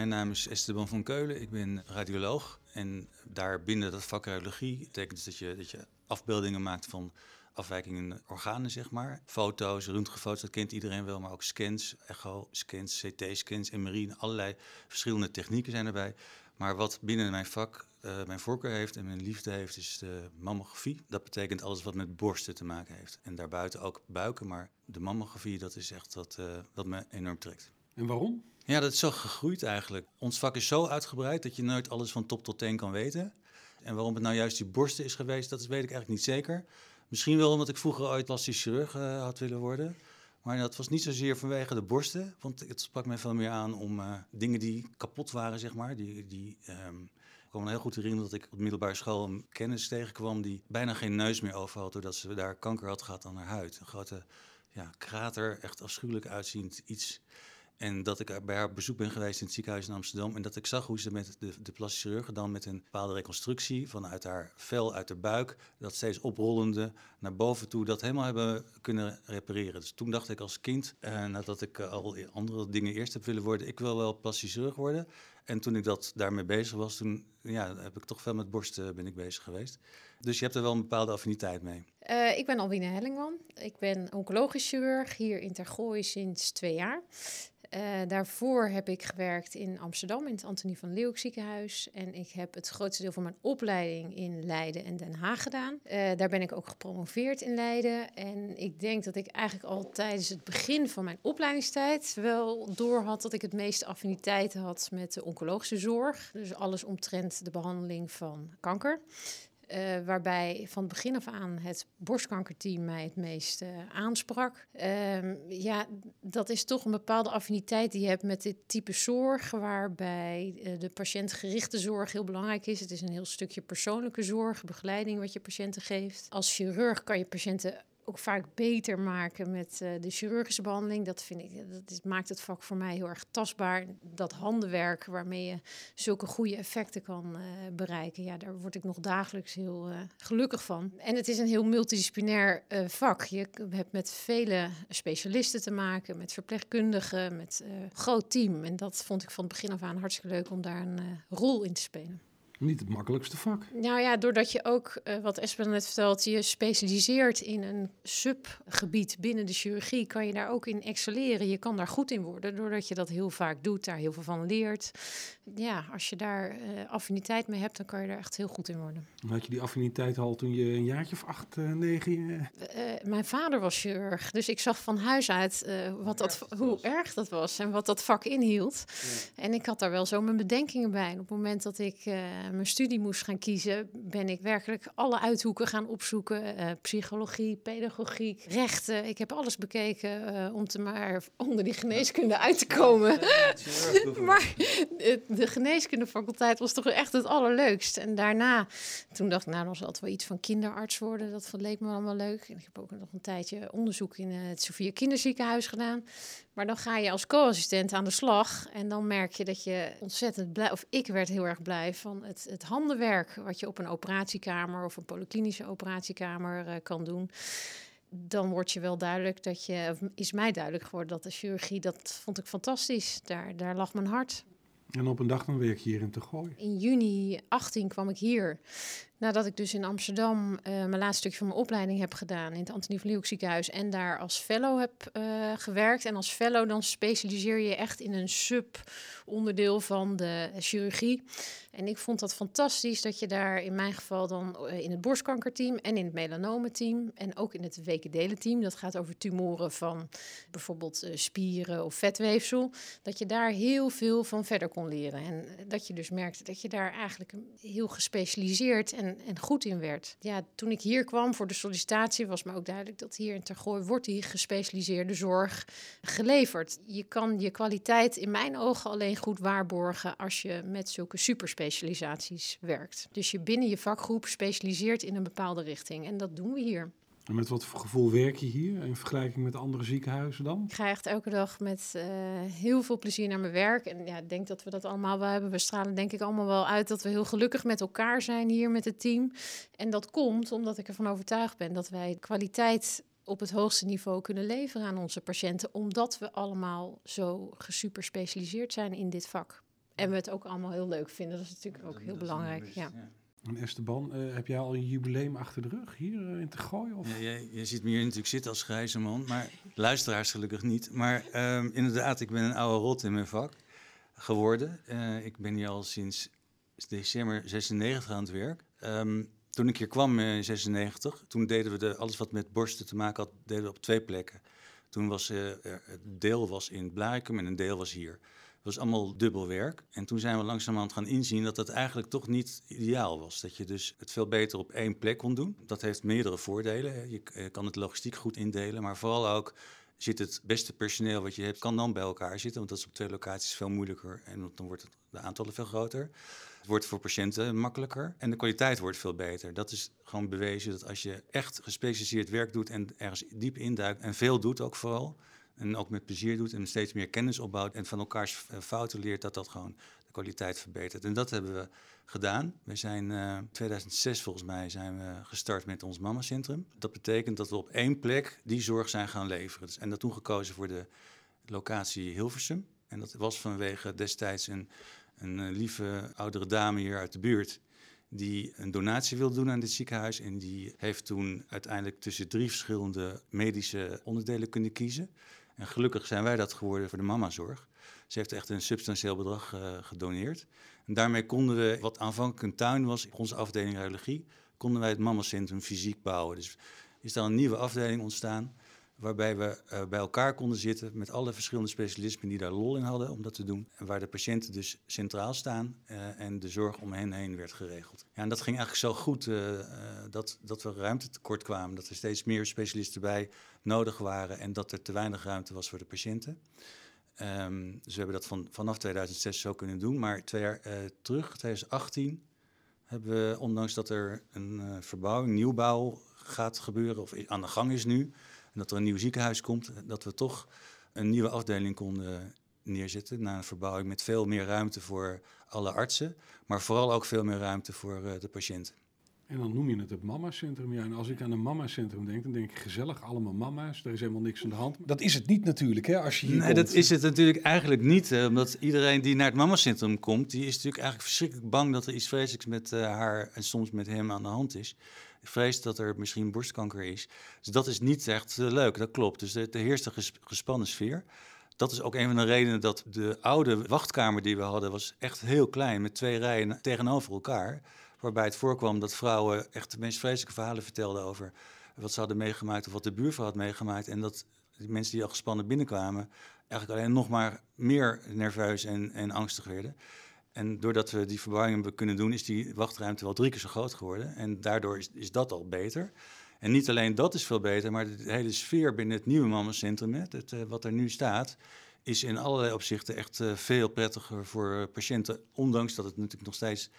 mijn naam is Esteban van Keulen. Ik ben radioloog. En daar binnen dat vak radiologie betekent dus dat je, dat je afbeeldingen maakt van afwijkingen in organen, zeg maar. Foto's, röntgenfoto's, dat kent iedereen wel, maar ook scans, echo-scans, CT-scans, MRI, allerlei verschillende technieken zijn erbij. Maar wat binnen mijn vak uh, mijn voorkeur heeft en mijn liefde heeft, is de mammografie. Dat betekent alles wat met borsten te maken heeft. En daarbuiten ook buiken, maar de mammografie, dat is echt wat, uh, wat me enorm trekt. En waarom? Ja, dat is zo gegroeid eigenlijk. Ons vak is zo uitgebreid dat je nooit alles van top tot teen kan weten. En waarom het nou juist die borsten is geweest, dat weet ik eigenlijk niet zeker. Misschien wel omdat ik vroeger ooit plastisch chirurg uh, had willen worden. Maar dat was niet zozeer vanwege de borsten, want het sprak mij veel meer aan om uh, dingen die kapot waren, zeg maar. Die, die, um, kan me heel goed herinneren dat ik op middelbare school een kennis tegenkwam die bijna geen neus meer over had, doordat ze daar kanker had gehad aan haar huid. Een grote ja, krater, echt afschuwelijk uitziend iets. En dat ik bij haar bezoek ben geweest in het ziekenhuis in Amsterdam. En dat ik zag hoe ze met de, de plastische chirurgen dan met een bepaalde reconstructie vanuit haar vel, uit de buik, dat steeds oprollende naar boven toe, dat helemaal hebben kunnen repareren. Dus toen dacht ik als kind, eh, nadat ik uh, al andere dingen eerst heb willen worden, ik wil wel plastisch chirurg worden. En toen ik dat daarmee bezig was, toen ja, heb ik toch veel met borsten ben ik bezig geweest. Dus je hebt er wel een bepaalde affiniteit mee. Ik ben Albine Hellingman. Ik ben oncologisch chirurg hier in Tergooi sinds twee jaar. Uh, daarvoor heb ik gewerkt in Amsterdam in het Antonie van Leeuwenhoek ziekenhuis. En ik heb het grootste deel van mijn opleiding in Leiden en Den Haag gedaan. Uh, daar ben ik ook gepromoveerd in Leiden. En ik denk dat ik eigenlijk al tijdens het begin van mijn opleidingstijd wel door had dat ik het meeste affiniteit had met de oncologische zorg. Dus alles omtrent de behandeling van kanker. Uh, waarbij van het begin af aan het borstkankerteam mij het meest uh, aansprak. Uh, ja, dat is toch een bepaalde affiniteit die je hebt met dit type zorg, waarbij uh, de patiëntgerichte zorg heel belangrijk is. Het is een heel stukje persoonlijke zorg, begeleiding wat je patiënten geeft. Als chirurg kan je patiënten ook vaak beter maken met uh, de chirurgische behandeling. Dat, vind ik, dat maakt het vak voor mij heel erg tastbaar. Dat handenwerk waarmee je zulke goede effecten kan uh, bereiken. Ja, daar word ik nog dagelijks heel uh, gelukkig van. En het is een heel multidisciplinair vak. Je hebt met vele specialisten te maken, met verpleegkundigen, met een groot team. En dat vond ik van het begin af aan hartstikke leuk om daar een rol in te spelen. Niet het makkelijkste vak. Nou ja, doordat je ook, uh, wat Espen net vertelt, je specialiseert in een subgebied binnen de chirurgie, kan je daar ook in excelleren. Je kan daar goed in worden, doordat je dat heel vaak doet, daar heel veel van leert. Ja, als je daar uh, affiniteit mee hebt, dan kan je daar echt heel goed in worden. Had je die affiniteit al toen je een jaartje of acht, uh, negen? Mijn vader was chirurg, dus ik zag van huis uit wat dat, hoe erg dat was en wat dat vak inhield. Ja. En ik had daar wel zo mijn bedenkingen bij. En op het moment dat ik mijn studie moest gaan kiezen, ben ik werkelijk alle uithoeken gaan opzoeken. Uh, psychologie, pedagogiek, rechten. Ik heb alles bekeken uh, om te maar onder die geneeskunde uit te komen. maar de geneeskundefaculteit was toch echt het allerleukst. En daarna, toen dacht ik, nou, dan zal het wel iets van kinderarts worden. Dat leek me allemaal leuk. En ik heb ook nog een tijdje onderzoek in het Sofia Kinderziekenhuis gedaan. Maar dan ga je als co-assistent aan de slag. En dan merk je dat je ontzettend blij, of ik werd heel erg blij van het, het handenwerk wat je op een operatiekamer of een polyklinische operatiekamer uh, kan doen. Dan wordt je wel duidelijk dat je, of is mij duidelijk geworden dat de chirurgie, dat vond ik fantastisch. Daar, daar lag mijn hart. En op een dag dan werk je hier in te gooien. In juni 18 kwam ik hier. Nadat ik dus in Amsterdam uh, mijn laatste stukje van mijn opleiding heb gedaan in het Antonie van Leeuwenhoek ziekenhuis en daar als fellow heb uh, gewerkt. En als fellow dan specialiseer je echt in een sub-onderdeel van de chirurgie. En ik vond dat fantastisch dat je daar in mijn geval dan uh, in het borstkankerteam en in het melanomenteam en ook in het wekendelenteam, dat gaat over tumoren van bijvoorbeeld spieren of vetweefsel, dat je daar heel veel van verder kon leren. En dat je dus merkte dat je daar eigenlijk heel gespecialiseerd en en, goed in werd. Ja, toen ik hier kwam voor de sollicitatie was me ook duidelijk dat hier in Tergooi wordt die gespecialiseerde zorg geleverd. Je kan je kwaliteit in mijn ogen alleen goed waarborgen als je met zulke superspecialisaties werkt. Dus je binnen je vakgroep specialiseert in een bepaalde richting en dat doen we hier. En met wat voor gevoel werk je hier in vergelijking met andere ziekenhuizen dan? Ik ga echt elke dag met uh, heel veel plezier naar mijn werk. En ja, ik denk dat we dat allemaal wel hebben. We stralen denk ik allemaal wel uit dat we heel gelukkig met elkaar zijn hier met het team. En dat komt omdat ik ervan overtuigd ben dat wij kwaliteit op het hoogste niveau kunnen leveren aan onze patiënten. Omdat we allemaal zo gesuperspecialiseerd zijn in dit vak. En we het ook allemaal heel leuk vinden. Dat is natuurlijk ook heel belangrijk. Ja. En Esteban, uh, heb jij al een jubileum achter de rug hier uh, in te gooien? Of? Ja, je, je, ziet me hier natuurlijk zitten als grijze man, maar luisteraars gelukkig niet. Maar um, inderdaad, ik ben een oude rot in mijn vak geworden. Uh, ik ben hier al sinds december 96 aan het werk. Um, toen ik hier kwam in 96, toen deden we de, alles wat met borsten te maken had, deden we op twee plekken. Toen was er, het deel was in Blarikum en een deel was hier. Was allemaal dubbel werk. En toen zijn we langzamerhand gaan inzien dat dat eigenlijk toch niet ideaal was. Dat je dus het veel beter op één plek kon doen. Dat heeft meerdere voordelen. Je kan het logistiek goed indelen, maar vooral ook zit het beste personeel wat je hebt, kan dan bij elkaar zitten. Want dat is op twee locaties veel moeilijker en dan wordt het, de aantallen veel groter. Het wordt voor patiënten makkelijker en de kwaliteit wordt veel beter. Dat is gewoon bewezen dat als je echt gespecialiseerd werk doet en ergens diep induikt en veel doet ook vooral, en ook met plezier doet en steeds meer kennis opbouwt en van elkaars eh, fouten leert, dat dat gewoon de kwaliteit verbetert. En dat hebben we gedaan. We zijn eh, 2006 volgens mij zijn we gestart met ons mamacentrum. Dat betekent dat we op één plek die zorg zijn gaan leveren. Dus, en dat toen gekozen voor de locatie Hilversum. En dat was vanwege destijds een, een eh, lieve oudere dame hier uit de buurt die een donatie wilde doen aan dit ziekenhuis. En die heeft toen uiteindelijk tussen drie verschillende medische onderdelen kunnen kiezen. En gelukkig zijn wij dat geworden voor de mamazorg. Ze heeft echt een substantieel bedrag uh, gedoneerd. En daarmee konden we, wat aanvankelijk een tuin was, onze afdeling radiologie, konden wij het mamacentrum fysiek bouwen. Dus is daar een nieuwe afdeling ontstaan waarbij we uh, bij elkaar konden zitten met alle verschillende specialismen die daar lol in hadden om dat te doen. En waar de patiënten dus centraal staan uh, en de zorg om hen heen werd geregeld. Ja, en dat ging eigenlijk zo goed uh, dat, dat we ruimte tekort kwamen. Dat er steeds meer specialisten bij nodig waren en dat er te weinig ruimte was voor de patiënten. Um, dus we hebben dat van, vanaf 2006 zo kunnen doen. Maar twee jaar terug, 2018, hebben we, ondanks dat er een verbouwing, nieuwbouw gaat gebeuren of aan de gang is nu en dat er een nieuw ziekenhuis komt, dat we toch een nieuwe afdeling konden neerzetten na een verbouwing met veel meer ruimte voor alle artsen, maar vooral ook veel meer ruimte voor uh, de patiënten. En dan noem je het het mamacentrum. Ja, en als ik aan een mamacentrum denk, dan denk ik gezellig, allemaal mama's. Er is helemaal niks aan de hand. Dat is het niet natuurlijk, hè, als je hier Nee, komt. dat is het natuurlijk eigenlijk niet. omdat iedereen die naar het mamacentrum komt, die is natuurlijk eigenlijk verschrikkelijk bang dat er iets vreselijks met uh, haar en soms met hem aan de hand is vreest dat er misschien borstkanker is. Dus dat is niet echt uh, leuk, dat klopt. Dus heerst een ges gespannen sfeer. Dat is ook een van de redenen dat de oude wachtkamer die we hadden, was echt heel klein, met twee rijen tegenover elkaar. Waarbij het voorkwam dat vrouwen echt de meest vreselijke verhalen vertelden over wat ze hadden meegemaakt of wat de buurvrouw had meegemaakt. En dat de mensen die al gespannen binnenkwamen, eigenlijk alleen nog maar meer nerveus en, en angstig werden. En doordat we die verbouwing hebben kunnen doen, is die wachtruimte wel drie keer zo groot geworden. En daardoor is, is dat al beter. En niet alleen dat is veel beter, maar de hele sfeer binnen het nieuwe mammacentrum, het, uh, wat er nu staat, is in allerlei opzichten echt uh, veel prettiger voor patiënten. Ondanks dat het natuurlijk nog steeds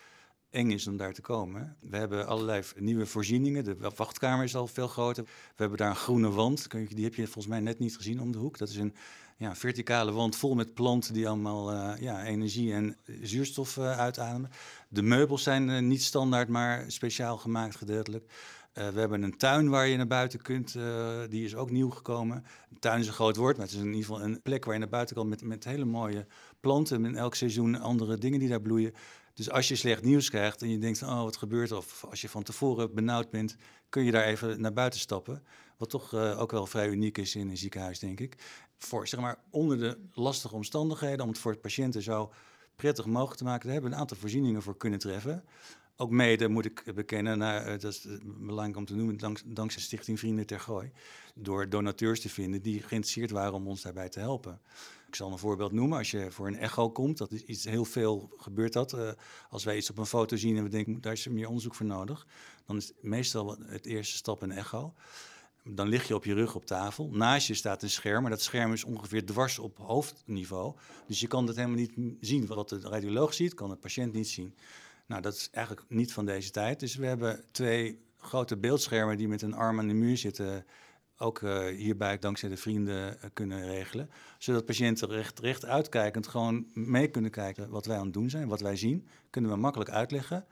eng is om daar te komen. We hebben allerlei nieuwe voorzieningen. De wachtkamer is al veel groter. We hebben daar een groene wand. Die heb je volgens mij net niet gezien om de hoek. Dat is een ja, verticale wand vol met planten die allemaal uh, ja, energie en zuurstof uh, uitademen. De meubels zijn uh, niet standaard, maar speciaal gemaakt gedeeltelijk. we hebben een tuin waar je naar buiten kunt, die is ook nieuw gekomen. Een tuin is een groot woord, maar het is in ieder geval een plek waar je naar buiten kan met, met hele mooie planten. En elk seizoen andere dingen die daar bloeien. Dus als je slecht nieuws krijgt en je denkt, oh wat gebeurt er, of als je van tevoren benauwd bent, kun je daar even naar buiten stappen. Wat toch uh, ook wel vrij uniek is in een ziekenhuis, denk ik. Voor, zeg maar, onder de lastige omstandigheden, om het voor patiënten zo prettig mogelijk te maken, daar hebben we een aantal voorzieningen voor kunnen treffen. Ook mede, moet ik bekennen, nou, dat is belangrijk om te noemen, dank, dankzij Stichting Vrienden ter Gooi. Door donateurs te vinden die geïnteresseerd waren om ons daarbij te helpen. Ik zal een voorbeeld noemen. Als je voor een echo komt, dat is iets heel veel gebeurt dat. Als wij iets op een foto zien en we denken, daar is meer onderzoek voor nodig. Dan is meestal het eerste stap een echo. Dan lig je op je rug op tafel. Naast je staat een scherm, maar dat scherm is ongeveer dwars op hoofdniveau. Dus je kan het helemaal niet zien. Wat de radioloog ziet, kan de patiënt niet zien. Nou, dat is eigenlijk niet van deze tijd. Dus we hebben twee grote beeldschermen die met een arm aan de muur zitten ook uh, hierbij dankzij de vrienden uh, kunnen regelen. Zodat patiënten recht, recht uitkijkend gewoon mee kunnen kijken wat wij aan het doen zijn, wat wij zien. Kunnen we makkelijk uitleggen.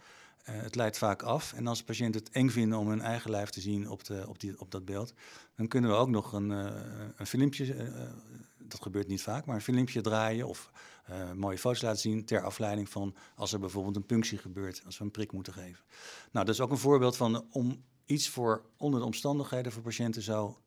Uh, het leidt vaak af. En als patiënten het eng vinden om hun eigen lijf te zien op, de, op, die, op dat beeld, dan kunnen we ook nog een, een filmpje dat gebeurt niet vaak, maar een filmpje draaien of mooie foto's laten zien ter afleiding van als er bijvoorbeeld een punctie gebeurt, als we een prik moeten geven. Nou, dat is ook een voorbeeld van om iets voor onder de omstandigheden voor patiënten zo,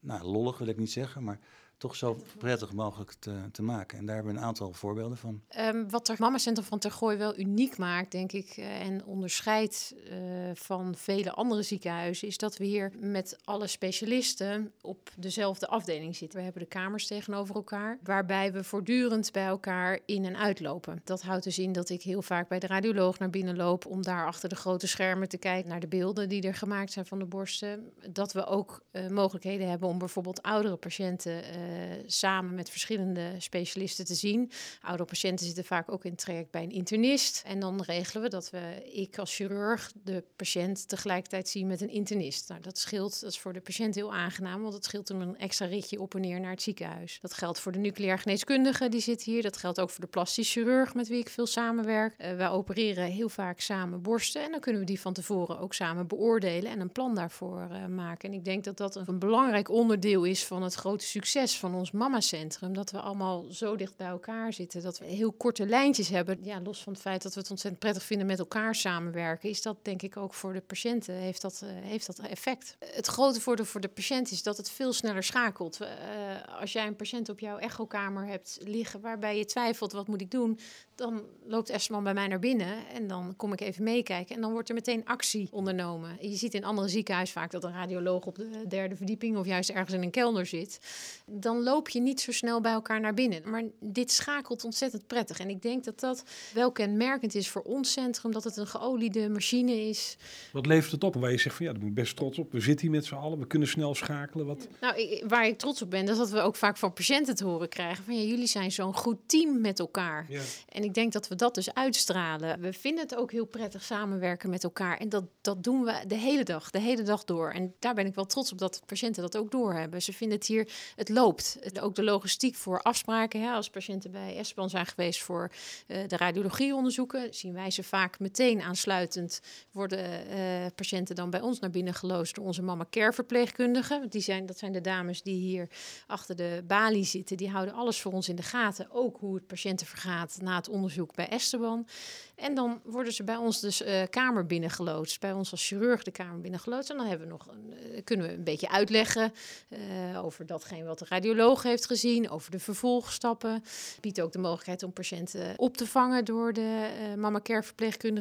nou, lollig wil ik niet zeggen, maar toch zo prettig mogelijk te, te maken. En daar hebben we een aantal voorbeelden van. Um, wat het Mama Centrum van Tergooi wel uniek maakt, denk ik, uh, en onderscheidt uh, van vele andere ziekenhuizen, is dat we hier met alle specialisten op dezelfde afdeling zitten. We hebben de kamers tegenover elkaar, waarbij we voortdurend bij elkaar in en uitlopen. Dat houdt dus in dat ik heel vaak bij de radioloog naar binnen loop om daar achter de grote schermen te kijken naar de beelden die er gemaakt zijn van de borsten. Dat we ook uh, mogelijkheden hebben om bijvoorbeeld oudere patiënten eh, samen met verschillende specialisten te zien. Oudere patiënten zitten vaak ook in traject bij een internist. En dan regelen we dat we, ik als chirurg, de patiënt tegelijkertijd zie met een internist. Nou, dat scheelt, dat is voor de patiënt heel aangenaam, want het scheelt hem een extra ritje op en neer naar het ziekenhuis. Dat geldt voor de nucleair geneeskundige, die zit hier. Dat geldt ook voor de plastisch chirurg, met wie ik veel samenwerk. Uh, wij opereren heel vaak samen borsten en dan kunnen we die van tevoren ook samen beoordelen en een plan daarvoor uh, maken. En ik denk dat dat een belangrijk onderdeel is van het grote succes van ons mamacentrum. Dat we allemaal zo dicht bij elkaar zitten. Dat we heel korte lijntjes hebben. Ja, los van het feit dat we het ontzettend prettig vinden met elkaar samenwerken. Is dat denk ik ook voor de patiënten, heeft dat, uh, heeft dat effect. Het grote voordeel voor de patiënt is dat het veel sneller schakelt. Uh, als jij een patiënt op jouw echokamer hebt liggen waarbij je twijfelt, wat moet ik doen? Dan loopt Esman bij mij naar binnen en dan kom ik even meekijken. En dan wordt er meteen actie ondernomen. Je ziet in andere ziekenhuizen vaak dat een radioloog op de derde verdieping of juist ergens in een kelder zit. Dan loop je niet zo snel bij elkaar naar binnen. Maar dit schakelt ontzettend prettig. En ik denk dat dat wel kenmerkend is voor ons centrum, dat het een geoliede machine is. Wat levert het op? Waar je zegt van ja, daar ben ik best trots op. We zitten hier met z'n allen, we kunnen snel schakelen. Wat... Nou, ik, waar ik trots op ben, is dat we ook vaak van patiënten te horen krijgen van ja, jullie zijn zo'n goed team met elkaar. Ja. En ik denk dat we dat dus uitstralen. We vinden het ook heel prettig samenwerken met elkaar. En dat, dat doen we de hele dag, de hele dag door. En daar ben ik wel trots op dat patiënten dat ook doorhebben. Ze vinden het hier, het loopt. Ook de logistiek voor afspraken. Hè, als patiënten bij Espan zijn geweest voor uh, de radiologieonderzoeken, zien wij ze vaak meteen aansluitend worden uh, patiënten dan bij ons naar binnen geloosd door onze mama care verpleegkundigen. Die zijn, dat zijn de dames die hier achter de balie zitten. Die houden alles voor ons in de gaten. Ook hoe het patiënten vergaat na het onderzoek bij Esteban. En dan worden ze bij ons dus uh, kamer binnengeloodst. Bij ons als chirurg de kamer binnengeloodst. En dan hebben we nog een, uh, kunnen we een beetje uitleggen uh, over datgene wat de radioloog heeft gezien. Over de vervolgstappen. Biedt ook de mogelijkheid om patiënten op te vangen door de mama care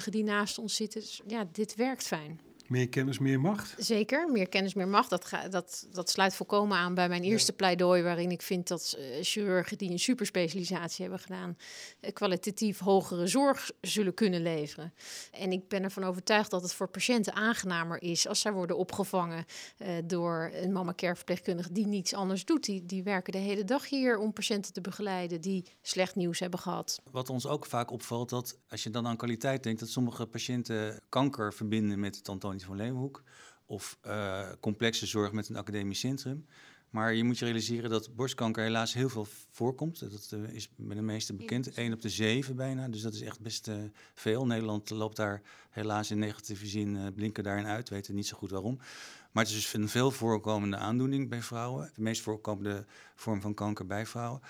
die naast ons zitten. Dus ja, dit werkt fijn. Meer kennis, meer macht? Zeker, meer kennis, meer macht. Dat, ga, dat, dat sluit volkomen aan bij mijn eerste ja. pleidooi, waarin ik vind dat uh, chirurgen die een superspecialisatie hebben gedaan, uh, kwalitatief hogere zorg zullen kunnen leveren. En ik ben ervan overtuigd dat het voor patiënten aangenamer is als zij worden opgevangen uh, door een mama care verpleegkundige die niets anders doet. Die, die werken de hele dag hier om patiënten te begeleiden die slecht nieuws hebben gehad. Wat ons ook vaak opvalt, dat als je dan aan kwaliteit denkt, dat sommige patiënten kanker verbinden met het Van Leeuwenhoek. Of uh, complexe zorg met een academisch centrum. Maar je moet je realiseren dat borstkanker helaas heel veel voorkomt. Dat uh, is bij de meeste bekend. 1 op de 7 bijna. Dus dat is echt best uh, veel. Nederland loopt daar helaas in negatieve zin uh, blinken daarin uit. Weten niet zo goed waarom. Maar het is dus een veel voorkomende aandoening bij vrouwen. De meest voorkomende vorm van kanker bij vrouwen.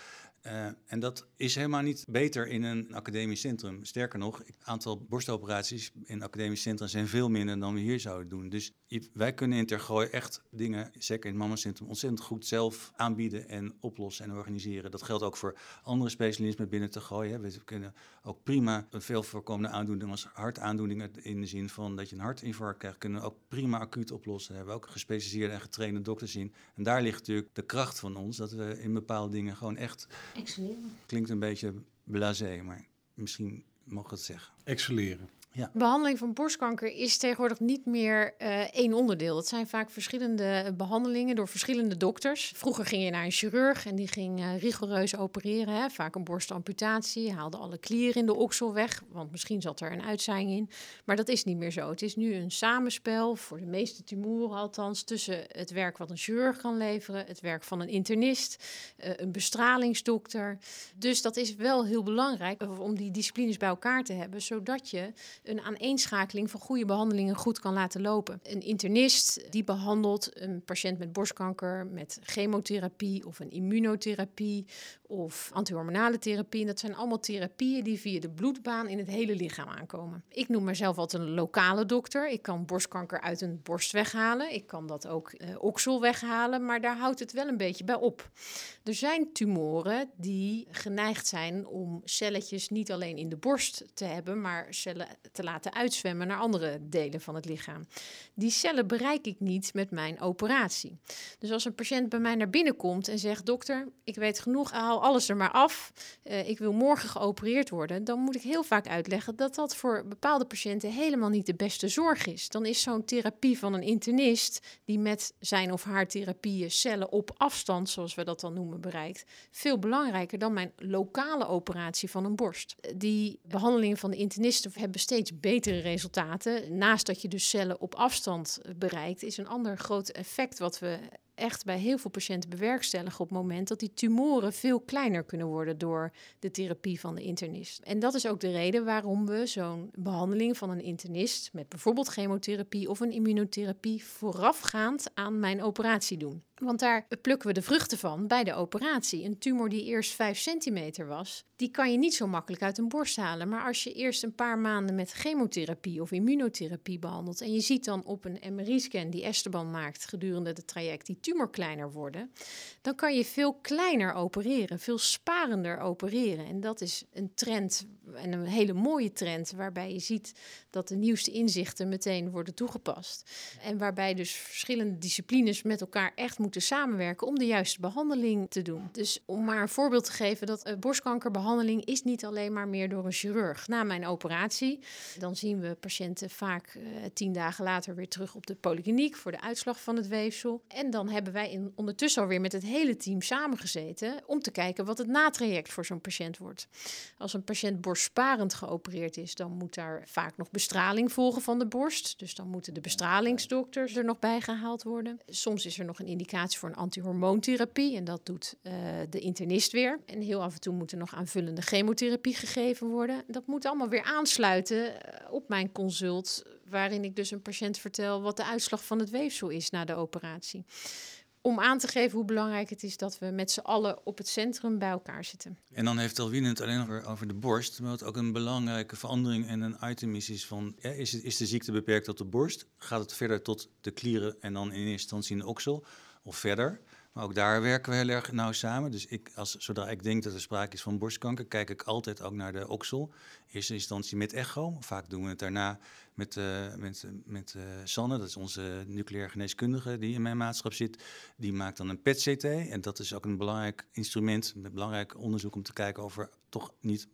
Uh, en dat is helemaal niet beter in een academisch centrum. Sterker nog, het aantal borstoperaties in academisch centra zijn veel minder dan we hier zouden doen. Dus wij kunnen in Tergooi echt dingen, zeker in het mamacentrum, ontzettend goed zelf aanbieden en oplossen en organiseren. Dat geldt ook voor andere specialismen binnen Tergooi. We kunnen ook prima veel voorkomende aandoening als hartaandoeningen in de zin van dat je een hartinfarct krijgt, kunnen we ook prima acuut oplossen. Daar hebben we ook gespecialiseerde en getrainde dokters in. En daar ligt natuurlijk de kracht van ons, dat we in bepaalde dingen gewoon echt Excelleren. Klinkt een beetje blasé, maar misschien mag ik het zeggen. Excelleren. Behandeling van borstkanker is tegenwoordig niet meer uh, één onderdeel. Het zijn vaak verschillende behandelingen door verschillende dokters. Vroeger ging je naar een chirurg en die ging uh, rigoureus opereren. Hè? Vaak een borstamputatie, haalde alle klieren in de oksel weg, want misschien zat er een uitzaaiing in. Maar dat is niet meer zo. Het is nu een samenspel, voor de meeste tumoren althans, tussen het werk wat een chirurg kan leveren, het werk van een internist, een bestralingsdokter. Dus dat is wel heel belangrijk om die disciplines bij elkaar te hebben, zodat je een aaneenschakeling van goede behandelingen goed kan laten lopen. Een internist die behandelt een patiënt met borstkanker met chemotherapie of een immunotherapie of antihormonale therapie. dat zijn allemaal therapieën die via de bloedbaan in het hele lichaam aankomen. Ik noem mezelf altijd een lokale dokter. Ik kan borstkanker uit een borst weghalen. Ik kan dat ook uh, oksel weghalen, maar daar houdt het wel een beetje bij op. Er zijn tumoren die geneigd zijn om celletjes niet alleen in de borst te hebben, maar cellen te laten uitzwemmen naar andere delen van het lichaam. Die cellen bereik ik niet met mijn operatie. Dus als een patiënt bij mij naar binnen komt en zegt: Dokter, ik weet genoeg, haal alles er maar af. Uh, ik wil morgen geopereerd worden. Dan moet ik heel vaak uitleggen dat dat voor bepaalde patiënten helemaal niet de beste zorg is. Dan is zo'n therapie van een internist, die met zijn of haar therapieën cellen op afstand, zoals we dat dan noemen, bereikt, veel belangrijker dan mijn lokale operatie van een borst. Die behandelingen van de internisten hebben steeds betere resultaten. Naast dat je dus cellen op afstand bereikt, is een ander groot effect wat we echt bij heel veel patiënten bewerkstelligen op het moment dat die tumoren veel kleiner kunnen worden door de therapie van de internist. En dat is ook de reden waarom we zo'n behandeling van een internist met bijvoorbeeld chemotherapie of een immunotherapie voorafgaand aan mijn operatie doen. Want daar plukken we de vruchten van bij de operatie. Een tumor die eerst 5 centimeter was, die kan je niet zo makkelijk uit een borst halen. Maar als je eerst een paar maanden met chemotherapie of immunotherapie behandelt en je ziet dan op een MRI-scan die Esteban maakt gedurende het traject die tumor kleiner worden, dan kan je veel kleiner opereren, veel sparender opereren. En dat is een trend en een hele mooie trend waarbij je ziet dat de nieuwste inzichten meteen worden toegepast. En waarbij dus verschillende disciplines met elkaar echt moeten samenwerken om de juiste behandeling te doen. Dus om maar een voorbeeld te geven, dat uh, borstkankerbehandeling is niet alleen maar meer door een chirurg. Na mijn operatie, dan zien we patiënten vaak uh, tien dagen later weer terug op de polykliniek voor de uitslag van het weefsel. En dan hebben wij in, ondertussen alweer met het hele team samengezeten om te kijken wat het natraject voor zo'n patiënt wordt. Als een patiënt borstsparend geopereerd is, dan moet daar vaak nog bestraling volgen van de borst. Dus dan moeten de bestralingsdokters er nog bij gehaald worden. Soms is er nog een indicatie voor een antihormoontherapie en dat doet uh, de internist weer. En heel af en toe moet er nog aanvullende chemotherapie gegeven worden. Dat moet allemaal weer aansluiten op mijn consult, waarin ik dus een patiënt vertel wat de uitslag van het weefsel is na de operatie om aan te geven hoe belangrijk het is dat we met z'n allen op het centrum bij elkaar zitten. En dan heeft Alwine het alleen nog over de borst, maar wat ook een belangrijke verandering en een item is, is van, is, het, is de ziekte beperkt tot de borst? Gaat het verder tot de klieren en dan in eerste instantie in de oksel of verder? Maar ook daar werken we heel erg nauw samen. Dus ik, als, zodra ik denk dat er sprake is van borstkanker, kijk ik altijd ook naar de oksel. Eerste instantie met echo. Vaak doen we het daarna met, uh, met, met uh, Sanne, dat is onze nucleair geneeskundige die in mijn maatschap zit. Die maakt dan een PET-CT. En dat is ook een belangrijk instrument, met belangrijk onderzoek om te kijken of er toch niet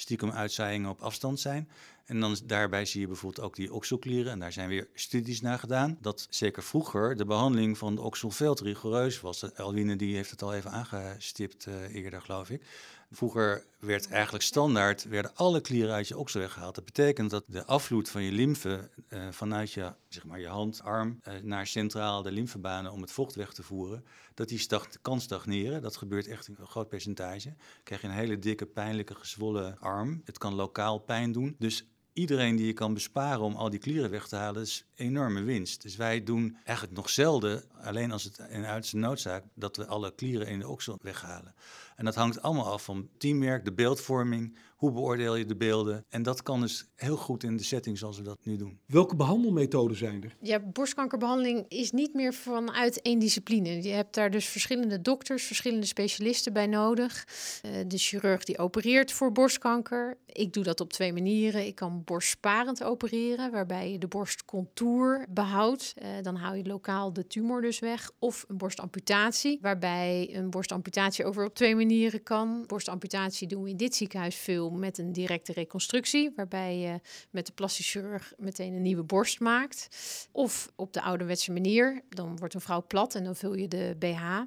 stiekem uitzaaiingen op afstand zijn. En dan daarbij zie je bijvoorbeeld ook die okselklieren. En daar zijn weer studies naar gedaan. Dat zeker vroeger de behandeling van de oksel veel te rigoureus was. Elwine die heeft het al even aangestipt uh, eerder, geloof ik. Vroeger werd eigenlijk standaard werden alle klieren uit je oksel weggehaald. Dat betekent dat de afvloed van je lymfe uh, vanuit je, zeg maar, je hand, arm uh, naar centraal de lymfebanen om het vocht weg te voeren, dat die kan stagneren. Dat gebeurt echt een groot percentage. Dan krijg je een hele dikke, pijnlijke, gezwollen arm. Het kan lokaal pijn doen. Dus iedereen die je kan besparen om al die klieren weg te halen, is enorme winst. Dus wij doen eigenlijk nog zelden, alleen als het in uiterste noodzaak, dat we alle klieren in de oksel weghalen. En dat hangt allemaal af van teamwerk, de beeldvorming, hoe beoordeel je de beelden. En dat kan dus heel goed in de setting zoals we dat nu doen. Welke behandelmethoden zijn er? Ja, borstkankerbehandeling is niet meer vanuit één discipline. Je hebt daar dus verschillende dokters, verschillende specialisten bij nodig. Uh, de chirurg die opereert voor borstkanker. Ik doe dat op twee manieren. Ik kan borstsparend opereren, waarbij je de behoudt. Uh, dan hou je lokaal de tumor dus weg. Of een borstamputatie, waarbij een borstamputatie over op twee manieren kan. Borstamputatie doen we in dit ziekenhuis veel met een directe reconstructie, waarbij je met de plastisch chirurg meteen een nieuwe borst maakt. Of op de ouderwetse manier, dan wordt een vrouw plat en dan vul je de BH.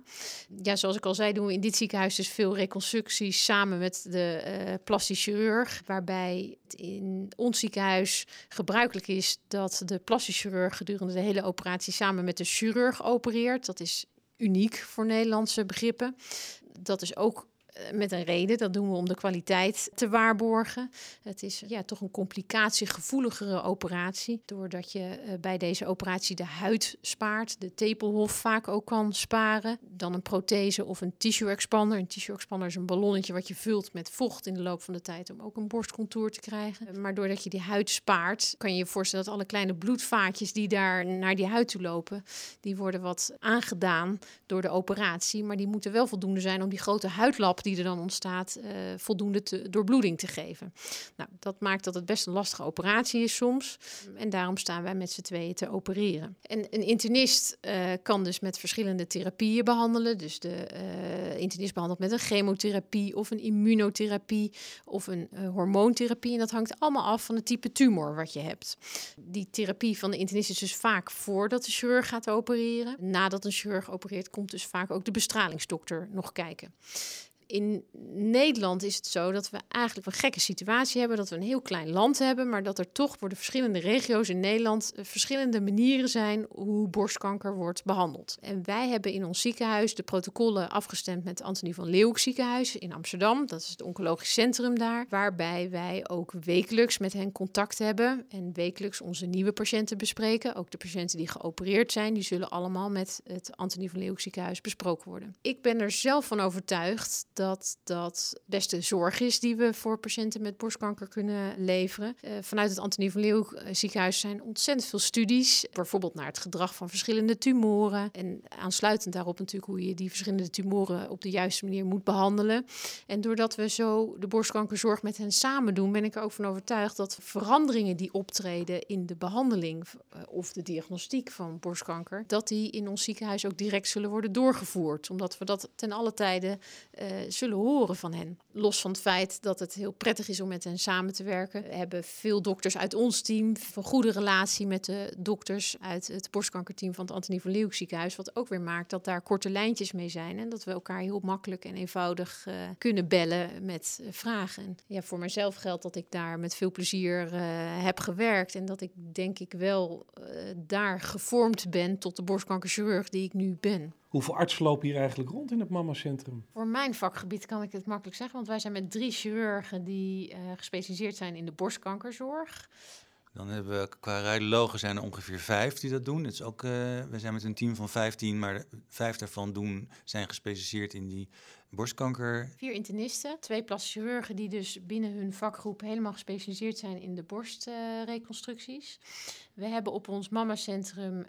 Ja, zoals ik al zei, doen we in dit ziekenhuis dus veel reconstructies samen met de uh, plastisch chirurg, waarbij in ons ziekenhuis gebruikelijk is dat de plastisch chirurg gedurende de hele operatie samen met de chirurg opereert. Dat is uniek voor Nederlandse begrippen. Dat is ook met een reden. Dat doen we om de kwaliteit te waarborgen. Het is ja, toch een complicatiegevoeligere operatie. Doordat je uh, bij deze operatie de huid spaart, de tepelhof vaak ook kan sparen. Dan een prothese of een tissue expander. Een tissue expander is een ballonnetje wat je vult met vocht in de loop van de tijd om ook een borstcontour te krijgen. Maar doordat je die huid spaart, kan je je voorstellen dat alle kleine bloedvaatjes die daar naar die huid toe lopen, die worden wat aangedaan door de operatie. Maar die moeten wel voldoende zijn om die grote huidlap die er dan ontstaat, uh, voldoende te, doorbloeding te geven. Nou, dat maakt dat het best een lastige operatie is soms. En daarom staan wij met z'n tweeën te opereren. En een internist uh, kan dus met verschillende therapieën behandelen. Dus de uh, internist behandelt met een chemotherapie of een immunotherapie of een hormoontherapie. En dat hangt allemaal af van het type tumor wat je hebt. Die therapie van de internist is dus vaak voordat de chirurg gaat opereren. Nadat een chirurg opereert, komt dus vaak ook de bestralingsdokter nog kijken in Nederland is het zo dat we eigenlijk een gekke situatie hebben. Dat we een heel klein land hebben, maar dat er toch voor de verschillende regio's in Nederland eh, verschillende manieren zijn hoe borstkanker wordt behandeld. En wij hebben in ons ziekenhuis de protocollen afgestemd met Antonie van Leeuwenhoek ziekenhuis in Amsterdam. Dat is het oncologisch centrum daar. Waarbij wij ook wekelijks met hen contact hebben en wekelijks onze nieuwe patiënten bespreken. Ook de patiënten die geopereerd zijn, die zullen allemaal met het Antonie van Leeuwenhoek ziekenhuis besproken worden. Ik ben er zelf van overtuigd dat dat beste zorg is die we voor patiënten met borstkanker kunnen leveren. Uh, vanuit het Antonie van Leeuw eh, ziekenhuis zijn ontzettend veel studies, bijvoorbeeld naar het gedrag van verschillende tumoren. En aansluitend daarop natuurlijk hoe je die verschillende tumoren op de juiste manier moet behandelen. En doordat we zo de borstkankerzorg met hen samen doen, ben ik er ook van overtuigd dat veranderingen die optreden in de behandeling uh, of de diagnostiek van borstkanker, dat die in ons ziekenhuis ook direct zullen worden doorgevoerd. Omdat we dat ten alle tijde zullen horen van hen. Los van het feit dat het heel prettig is om met hen samen te werken. We hebben veel dokters uit ons team, een goede relatie met de dokters uit het borstkankerteam van het Antonie van Leeuwenhoek ziekenhuis. Wat ook weer maakt dat daar korte lijntjes mee zijn en dat we elkaar heel makkelijk en eenvoudig uh, kunnen bellen met uh, vragen. En ja, voor mezelf geldt dat ik daar met veel plezier uh, heb gewerkt en dat ik denk ik wel daar gevormd ben tot de borstkankerchirurg die ik nu ben. Hoeveel artsen lopen hier eigenlijk rond in het mamacentrum? Voor mijn vakgebied kan ik het makkelijk zeggen, want wij zijn met drie chirurgen die uh, gespecialiseerd zijn in de borstkankerzorg. Dan hebben we qua radiologen zijn er ongeveer vijf die dat doen. Het is ook, uh, we zijn met een team van 15, maar vijf daarvan doen, zijn gespecialiseerd in die borstkanker. Vier internisten, twee plastisch chirurgen die dus binnen hun vakgroep helemaal gespecialiseerd zijn in de borstreconstructies. We hebben op ons mamacentrum uh,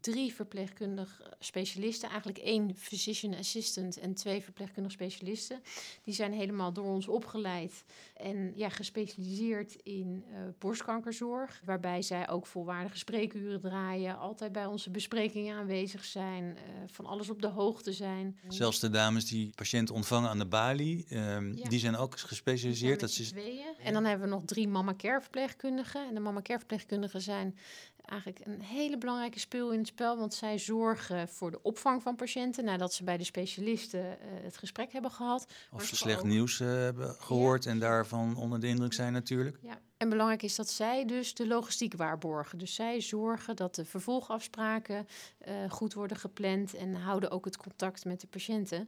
drie verpleegkundig specialisten, eigenlijk één physician assistant en twee verpleegkundig specialisten. Die zijn helemaal door ons opgeleid en ja, gespecialiseerd in uh, borstkankerzorg, waarbij zij ook volwaardige spreekuren draaien, altijd bij onze besprekingen aanwezig zijn, uh, van alles op de hoogte zijn. Zelfs de dames die patiënten ontvangen aan de balie, um, ja. die zijn ook gespecialiseerd. Dat is... En dan hebben we nog drie mama care verpleegkundigen en de mama care verpleegkundigen zijn eigenlijk een hele belangrijke speel in het spel, want zij zorgen voor de opvang van patiënten nadat ze bij de specialisten uh, het gesprek hebben gehad. Of ze slecht ook... nieuws uh, hebben gehoord ja. en daarvan onder de indruk zijn natuurlijk. Ja. En belangrijk is dat zij dus de logistiek waarborgen. Dus zij zorgen dat de vervolgafspraken uh, goed worden gepland en houden ook het contact met de patiënten.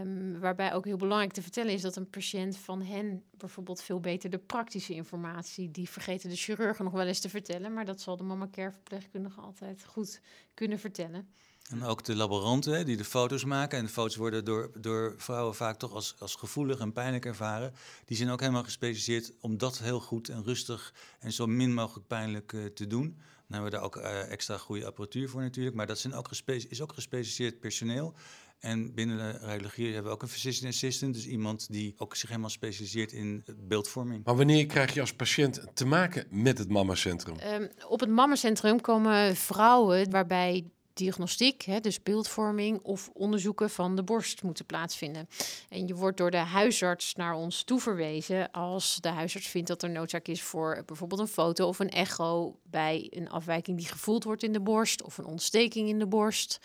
Um, waarbij ook heel belangrijk te vertellen is dat een patiënt van hen bijvoorbeeld veel beter de praktische informatie, die vergeten de chirurgen nog wel eens te vertellen, maar dat zal de mama care verpleegkundige altijd goed kunnen vertellen. En ook de laboranten die de foto's maken. En de foto's worden door, door vrouwen vaak toch als, als gevoelig en pijnlijk ervaren. Die zijn ook helemaal gespecialiseerd om dat heel goed en rustig en zo min mogelijk pijnlijk uh, te doen. Dan hebben we daar ook uh, extra goede apparatuur voor natuurlijk. Maar dat zijn ook is ook gespecialiseerd personeel. En binnen de radiologie hebben we ook een physician assistant. Dus iemand die ook zich helemaal specialiseert in beeldvorming. Maar wanneer krijg je als patiënt te maken met het mammacentrum? Um, op het mammacentrum komen vrouwen waarbij diagnostiek, hè, dus beeldvorming of onderzoeken van de borst moeten plaatsvinden. En je wordt door de huisarts naar ons toeverwezen als de huisarts vindt dat er noodzaak is voor bijvoorbeeld een foto of een echo bij een afwijking die gevoeld wordt in de borst of een ontsteking in de borst.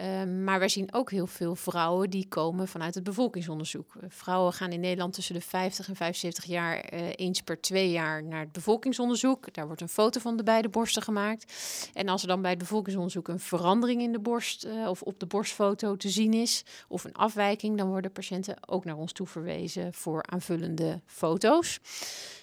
Um, maar wij zien ook heel veel vrouwen die komen vanuit het bevolkingsonderzoek. Vrouwen gaan in Nederland tussen de 50 en 75 jaar uh, eens per twee jaar naar het bevolkingsonderzoek. Daar wordt een foto van de beide borsten gemaakt. En als er dan bij het bevolkingsonderzoek een vrouw verandering in de borst uh, of op de borstfoto te zien is, of een afwijking, dan worden patiënten ook naar ons toe verwezen voor aanvullende foto's.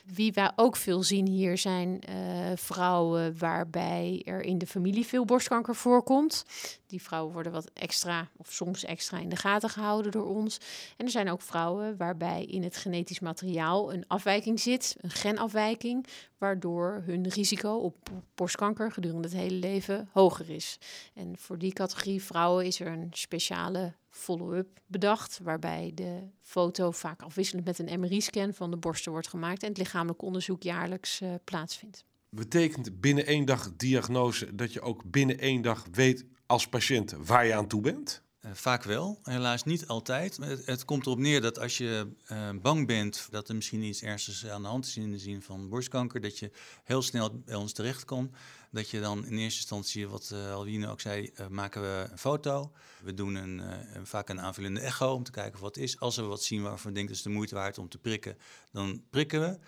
Wie wij ook veel zien hier zijn uh, vrouwen waarbij er in de familie veel borstkanker voorkomt. Die vrouwen worden wat extra of soms extra in de gaten gehouden door ons. En er zijn ook vrouwen waarbij in het genetisch materiaal een afwijking zit, een genafwijking, waardoor hun risico op borstkanker gedurende het hele leven hoger is. En voor die categorie vrouwen is er een speciale follow-up bedacht, waarbij de foto vaak afwisselend met een MRI-scan van de borsten wordt gemaakt en het lichamelijk onderzoek jaarlijks uh, plaatsvindt. Betekent binnen één dag diagnose dat je ook binnen één dag weet als patiënt waar je aan toe bent? Uh, vaak wel, helaas niet altijd. Het, het komt erop neer dat als je uh, bang bent dat er misschien iets ernstigs aan de hand is in de zin van borstkanker, dat je heel snel bij ons terecht kan. Dat je dan in eerste instantie, wat uh, ook zei, maken we een foto. We doen een, vaak een aanvullende echo om te kijken of wat is. Als we wat zien waarvan we denken dat is de moeite waard om te prikken, dan prikken we.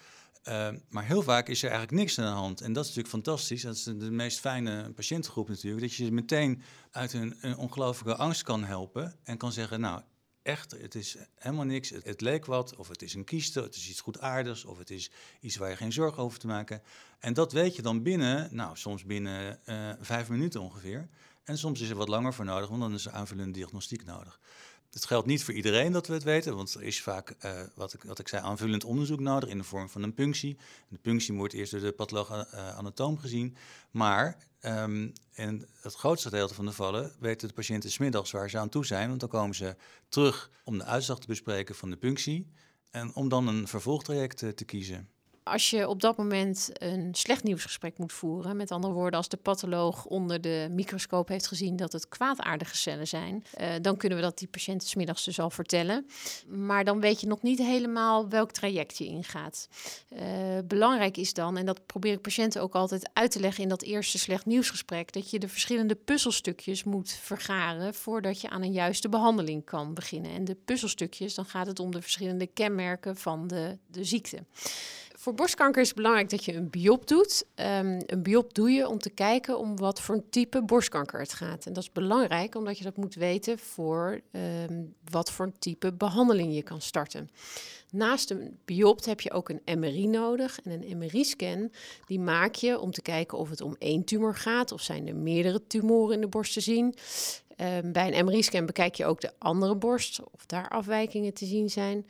Uh, maar heel vaak is er eigenlijk niks aan de hand. En dat is natuurlijk fantastisch. Dat is de, meest fijne patiëntengroep natuurlijk. Dat je ze meteen uit een ongelooflijke angst kan helpen. En kan zeggen, nou, echt, het is helemaal niks. Het, leek wat, of het is een kieste, het is iets goedaardigs... of het is iets waar je geen zorgen over te maken. En dat weet je dan binnen, nou, soms binnen uh, vijf minuten ongeveer. En soms is er wat langer voor nodig, want dan is er aanvullende diagnostiek nodig. Het geldt niet voor iedereen dat we het weten, want er is vaak, uh, wat, ik, wat ik zei, aanvullend onderzoek nodig in de vorm van een punctie. De punctie wordt eerst door de patholoog-anatoom uh, gezien. Maar um, in het grootste gedeelte van de gevallen weten de patiënten smiddags waar ze aan toe zijn, want dan komen ze terug om de uitslag te bespreken van de punctie en om dan een vervolgtraject uh, te kiezen als je op dat moment een slecht nieuwsgesprek moet voeren, met andere woorden, als de patholoog onder de microscoop heeft gezien dat het kwaadaardige cellen zijn, uh, dan kunnen we dat die patiënt smiddags dus al vertellen. Maar dan weet je nog niet helemaal welk traject je ingaat. Uh, belangrijk is dan, en dat probeer ik patiënten ook altijd uit te leggen in dat eerste slecht nieuwsgesprek, dat je de verschillende puzzelstukjes moet vergaren voordat je aan een juiste behandeling kan beginnen. En de puzzelstukjes, dan gaat het om de verschillende kenmerken van de, de ziekte. Voor borstkanker is het belangrijk dat je een biop doet. Um, een biop doe je om te kijken om wat voor een type borstkanker het gaat. En dat is belangrijk omdat je dat moet weten voor um, wat voor een type behandeling je kan starten. Naast een biopt heb je ook een MRI nodig. En een MRI-scan die maak je om te kijken of het om één tumor gaat of zijn er meerdere tumoren in de borst te zien. Um, bij een MRI-scan bekijk je ook de andere borst of daar afwijkingen te zien zijn.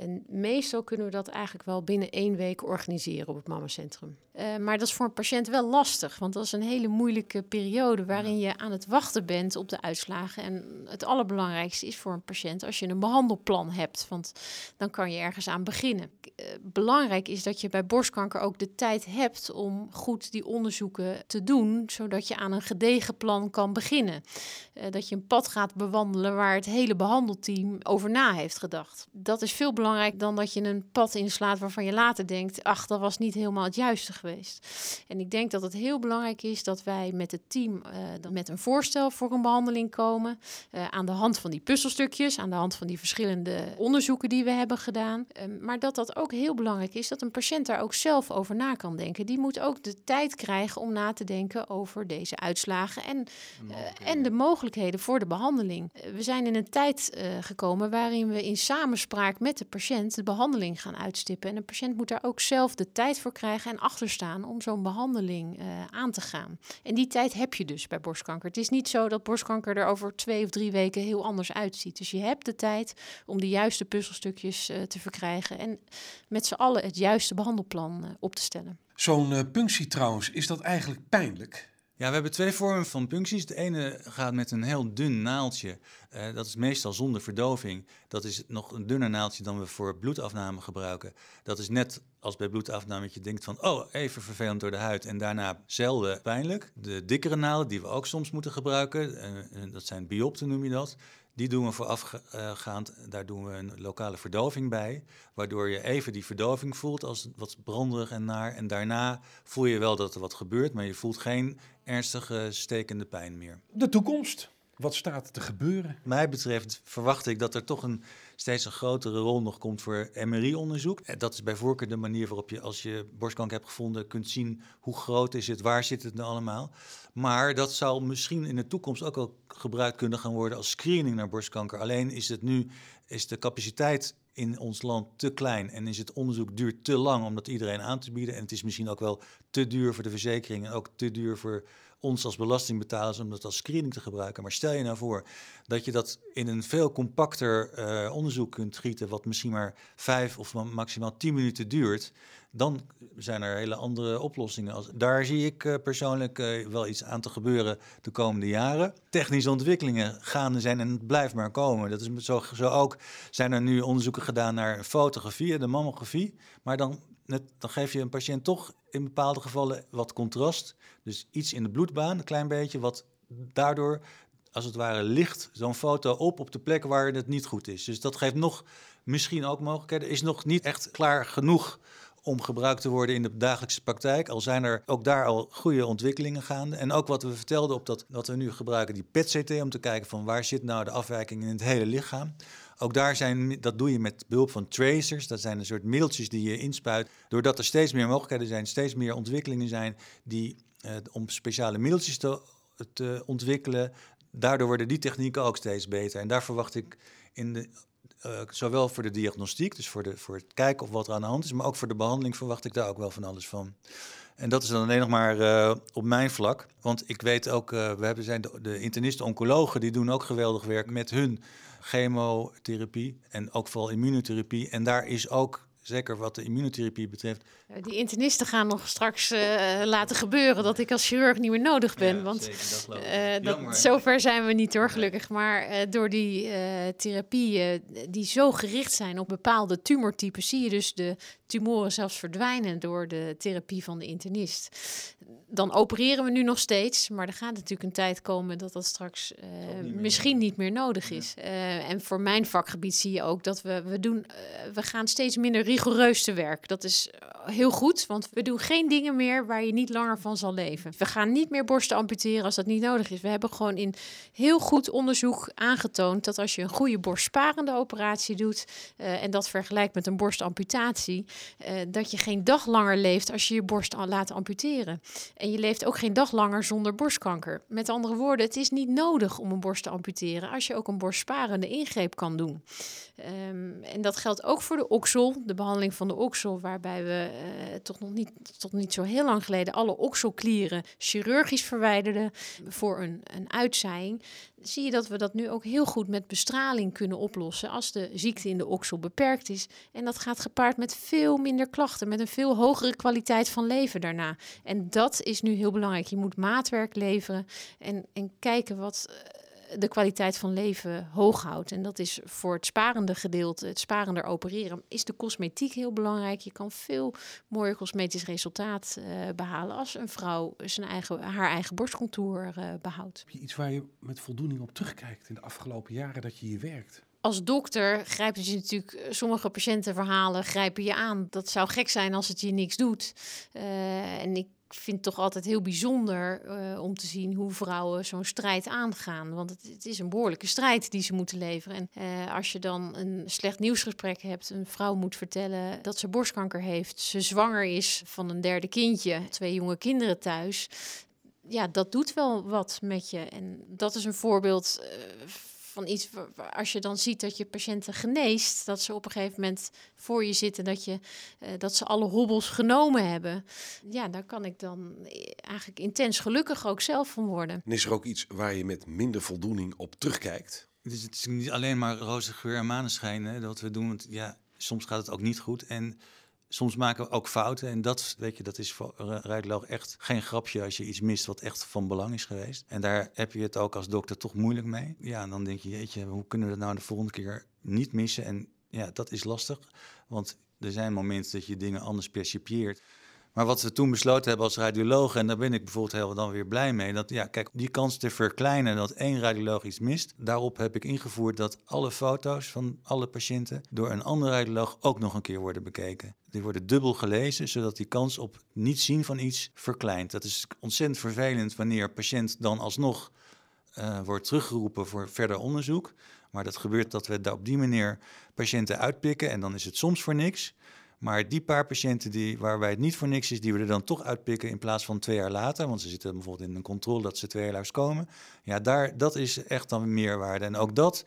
En meestal kunnen we dat eigenlijk wel binnen één week organiseren op het mammacentrum. Uh, maar dat is voor een patiënt wel lastig, want dat is een hele moeilijke periode waarin je aan het wachten bent op de uitslagen. En het allerbelangrijkste is voor een patiënt als je een behandelplan hebt, want dan kan je ergens aan beginnen. Uh, belangrijk is dat je bij borstkanker ook de tijd hebt om goed die onderzoeken te doen, zodat je aan een gedegen plan kan beginnen. Uh, dat je een pad gaat bewandelen waar het hele behandelteam over na heeft gedacht. Dat is veel belangrijk dan dat je een pad inslaat waarvan je later denkt, ach, dat was niet helemaal het juiste geweest. En ik denk dat het heel belangrijk is dat wij met het team uh, met een voorstel voor een behandeling komen. Uh, aan de hand van die puzzelstukjes, aan de hand van die verschillende onderzoeken die we hebben gedaan. Uh, maar dat dat ook heel belangrijk is dat een patiënt daar ook zelf over na kan denken. Die moet ook de tijd krijgen om na te denken over deze uitslagen en, de en de mogelijkheden voor de behandeling. we zijn in een tijd gekomen waarin we in samenspraak met de patiënt de behandeling gaan uitstippen. En een patiënt moet daar ook zelf de tijd voor krijgen en achter staan om zo'n behandeling uh, aan te gaan. En die tijd heb je dus bij borstkanker. Het is niet zo dat borstkanker er over twee of drie weken heel anders uitziet. Dus je hebt de tijd om de juiste puzzelstukjes uh, te verkrijgen en met z'n allen het juiste behandelplan uh, op te stellen. Zo'n punctie trouwens, is dat eigenlijk pijnlijk? Ja, we hebben twee vormen van puncties. De ene gaat met een heel dun naaldje. Uh, dat is meestal zonder verdoving. Dat is nog een dunner naaldje dan we voor bloedafname gebruiken. Dat is net als bij bloedafname dat je denkt van... oh, even vervelend door de huid en daarna zelden pijnlijk. De dikkere naalden die we ook soms moeten gebruiken... Uh, dat zijn biopten noem je dat... Die doen we voorafgaand, daar doen we een lokale verdoving bij. Waardoor je even die verdoving voelt als wat branderig en naar. En daarna voel je wel dat er wat gebeurt, maar je voelt geen ernstige stekende pijn meer. De toekomst. Wat staat te gebeuren? mij betreft verwacht ik dat er toch een steeds een grotere rol nog komt voor MRI-onderzoek. En Dat is bij voorkeur de manier waarop je als je borstkanker hebt gevonden kunt zien hoe groot is het, waar zit het nou allemaal. Maar dat zal misschien in de toekomst ook wel gebruikt kunnen gaan worden als screening naar borstkanker. Alleen is het nu is de capaciteit in ons land te klein en is het onderzoek duurt te lang om dat iedereen aan te bieden. En het is misschien ook wel te duur voor de verzekering en ook te duur voor ons als belastingbetalers om dat als screening te gebruiken. Maar stel je nou voor dat je dat in een veel compacter eh, onderzoek kunt gieten, wat misschien maar vijf of ma- maximaal tien minuten duurt, dan zijn er hele andere oplossingen. Daar zie ik eh, persoonlijk eh, wel iets aan te gebeuren de komende jaren. Technische ontwikkelingen gaande zijn en het blijft maar komen. Dat is zo, zo ook zijn er nu onderzoeken gedaan naar fotografie, de mammografie. Maar dan, dan geef je een patiënt toch in bepaalde gevallen wat contrast. Dus iets in de bloedbaan, een klein beetje, wat daardoor als het ware licht zo'n foto op op de plek waar het niet goed is. Dus dat geeft nog misschien ook mogelijkheden. Is nog niet echt klaar genoeg om gebruikt te worden in de dagelijkse praktijk. Al zijn er ook daar al goede ontwikkelingen gaande. En ook wat we vertelden op dat, wat we nu gebruiken, die PET-CT, om te kijken van waar zit nou de afwijking in het hele lichaam. Ook daar zijn, dat doe je met behulp van tracers. Dat zijn een soort middeltjes die je inspuit. Doordat er steeds meer mogelijkheden zijn, steeds meer ontwikkelingen zijn die eh, om speciale middeltjes te, ontwikkelen. Daardoor worden die technieken ook steeds beter. En daar verwacht ik in de, eh, zowel voor de diagnostiek, dus voor, de, voor het kijken of wat er aan de hand is, maar ook voor de behandeling verwacht ik daar ook wel van alles van. En dat is dan alleen nog maar eh, op mijn vlak. Want ik weet ook, we hebben zijn de, de internisten, oncologen, die doen ook geweldig werk met hun chemotherapie en ook vooral immunotherapie. En daar is ook, zeker wat de immunotherapie betreft, Die internisten gaan nog straks eh, laten gebeuren dat ik als chirurg niet meer nodig ben. Ja, want zeker, dat eh, dat, zover zijn we niet hoor, gelukkig. Maar eh, door die therapieën die zo gericht zijn op bepaalde tumortypen, zie je dus de tumoren zelfs verdwijnen door de therapie van de internist. Dan opereren we nu nog steeds, maar er gaat natuurlijk een tijd komen dat dat straks meer misschien niet meer nodig is. En voor mijn vakgebied zie je ook dat we, we doen, we gaan steeds minder rigoureus te werk. Dat is eh, heel goed, want we doen geen dingen meer waar je niet langer van zal leven. We gaan niet meer borsten amputeren als dat niet nodig is. We hebben gewoon in heel goed onderzoek aangetoond dat als je een goede borstsparende operatie doet eh, en dat vergelijkt met een borstamputatie, eh, dat je geen dag langer leeft als je je borst laat amputeren. En je leeft ook geen dag langer zonder borstkanker. Met andere woorden, het is niet nodig om een borst te amputeren als je ook een borstsparende ingreep kan doen. Ehm, en dat geldt ook voor de oksel, de behandeling van de oksel, waarbij we eh, toch nog niet, tot niet zo heel lang geleden alle okselklieren chirurgisch verwijderden voor een, een uitzaaiing. Zie je dat we dat nu ook heel goed met bestraling kunnen oplossen als de ziekte in de oksel beperkt is. En dat gaat gepaard met veel minder klachten, met een veel hogere kwaliteit van leven daarna. En dat is nu heel belangrijk. Je moet maatwerk leveren en, en kijken wat eh, de kwaliteit van leven hoog houdt. En dat is voor het sparende gedeelte, het sparender opereren, is de cosmetiek heel belangrijk. Je kan veel mooier cosmetisch resultaat eh, behalen als een vrouw zijn eigen, haar eigen borstcontour eh, behoudt. Heb je iets waar je met voldoening op terugkijkt in de afgelopen jaren dat je hier werkt? Als dokter grijpt het je natuurlijk, eh, sommige patiëntenverhalen grijpen je aan. Dat zou gek zijn als het je niks doet. En ik vind het toch altijd heel bijzonder eh, om te zien hoe vrouwen zo'n strijd aangaan. Want het, is een behoorlijke strijd die ze moeten leveren. En eh, als je dan een slecht nieuwsgesprek hebt, een vrouw moet vertellen dat ze borstkanker heeft, ze zwanger is van een derde kindje, twee jonge kinderen thuis. Ja, dat doet wel wat met je. En dat is een voorbeeld eh, van iets als je dan ziet dat je patiënten geneest, dat ze op een gegeven moment voor je zitten, dat, je, eh, dat ze alle hobbels genomen hebben. Ja, daar kan ik dan eh, eigenlijk intens gelukkig ook zelf van worden. En is er ook iets waar je met minder voldoening op terugkijkt? Dus het is niet alleen maar roze geur en maneschijn hè, dat we doen. Want ja, soms gaat het ook niet goed. En soms maken we ook fouten. En dat, weet je, dat is voor een radioloog echt geen grapje als je iets mist wat echt van belang is geweest. En daar heb je het ook als dokter toch moeilijk mee. Ja, en dan denk je, jeetje, hoe kunnen we dat nou de volgende keer niet missen? En ja, dat is lastig. Want er zijn momenten dat je dingen anders percipieert. Maar wat we toen besloten hebben als radioloog, en daar ben ik bijvoorbeeld heel dan weer blij mee, dat ja, kijk, die kans te verkleinen dat één radioloog iets mist, daarop heb ik ingevoerd dat alle foto's van alle patiënten door een andere radioloog ook nog een keer worden bekeken. Die worden dubbel gelezen, zodat die kans op niet zien van iets verkleint. Dat is ontzettend vervelend wanneer patiënt dan alsnog eh, wordt teruggeroepen voor verder onderzoek. Maar dat gebeurt dat we daar op die manier patiënten uitpikken en dan is het soms voor niks. Maar die paar patiënten die, waarbij het niet voor niks is, die we er dan toch uitpikken in plaats van twee jaar later. Want ze zitten bijvoorbeeld in een controle dat ze twee jaar later komen. Ja, daar, dat is echt dan meerwaarde. En ook dat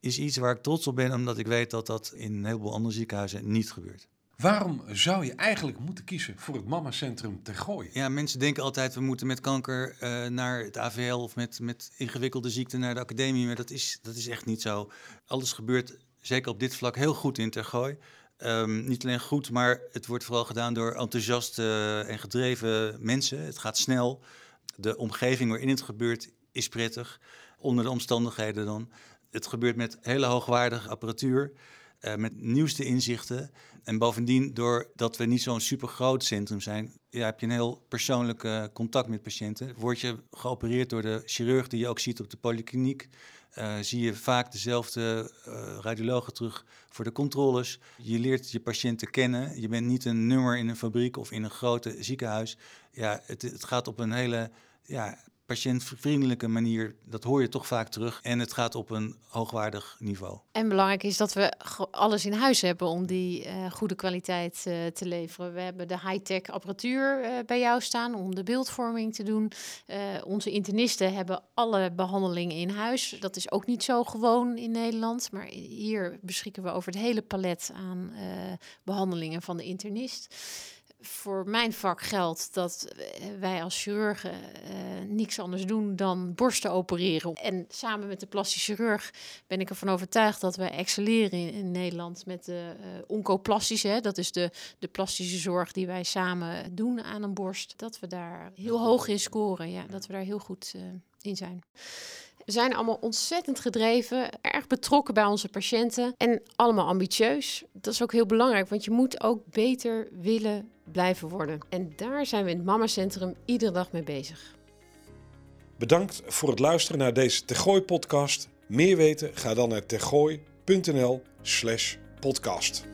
is iets waar ik trots op ben, omdat ik weet dat dat in een heleboel andere ziekenhuizen niet gebeurt. Waarom zou je eigenlijk moeten kiezen voor het Mama-centrum ter Gooi? Ja, mensen denken altijd we moeten met kanker uh, naar het AVL of met, met ingewikkelde ziekten naar de academie. Maar dat is, dat is echt niet zo. Alles gebeurt zeker op dit vlak heel goed in Tergooi. Um, niet alleen goed, maar het wordt vooral gedaan door enthousiaste en gedreven mensen. Het gaat snel. De omgeving waarin het gebeurt is prettig. Onder de omstandigheden dan. Het gebeurt met hele hoogwaardige apparatuur. Uh, met nieuwste inzichten. En bovendien, doordat we niet zo'n super groot centrum zijn, ja, heb je een heel persoonlijk contact met patiënten. Word je geopereerd door de chirurg die je ook ziet op de polykliniek. Uh, zie je vaak dezelfde uh, radiologen terug voor de controles. Je leert je patiënten kennen. Je bent niet een nummer in een fabriek of in een grote ziekenhuis. Ja, het, het gaat op een hele ja, patiëntvriendelijke manier, dat hoor je toch vaak terug. En het gaat op een hoogwaardig niveau. En belangrijk is dat we alles in huis hebben om die uh, goede kwaliteit uh, te leveren. We hebben de high-tech apparatuur uh, bij jou staan om de beeldvorming te doen. onze internisten hebben alle behandelingen in huis. Dat is ook niet zo gewoon in Nederland. Maar hier beschikken we over het hele palet aan behandelingen van de internist voor mijn vak geldt dat wij als chirurgen uh, niks anders doen dan borsten opereren. En samen met de plastisch chirurg ben ik ervan overtuigd dat wij excelleren in, in Nederland met de uh, oncoplastische. Dat is de, de plastische zorg die wij samen doen aan een borst. Dat we daar heel hoog in scoren. Ja, dat we daar heel goed uh, in zijn. We zijn allemaal ontzettend gedreven, erg betrokken bij onze patiënten en allemaal ambitieus. Dat is ook heel belangrijk, want je moet ook beter willen blijven worden. En daar zijn we in het Mama Centrum iedere dag mee bezig. Bedankt voor het luisteren naar deze Tergooi podcast. Meer weten? Ga dan naar tergooi.nl slash podcast.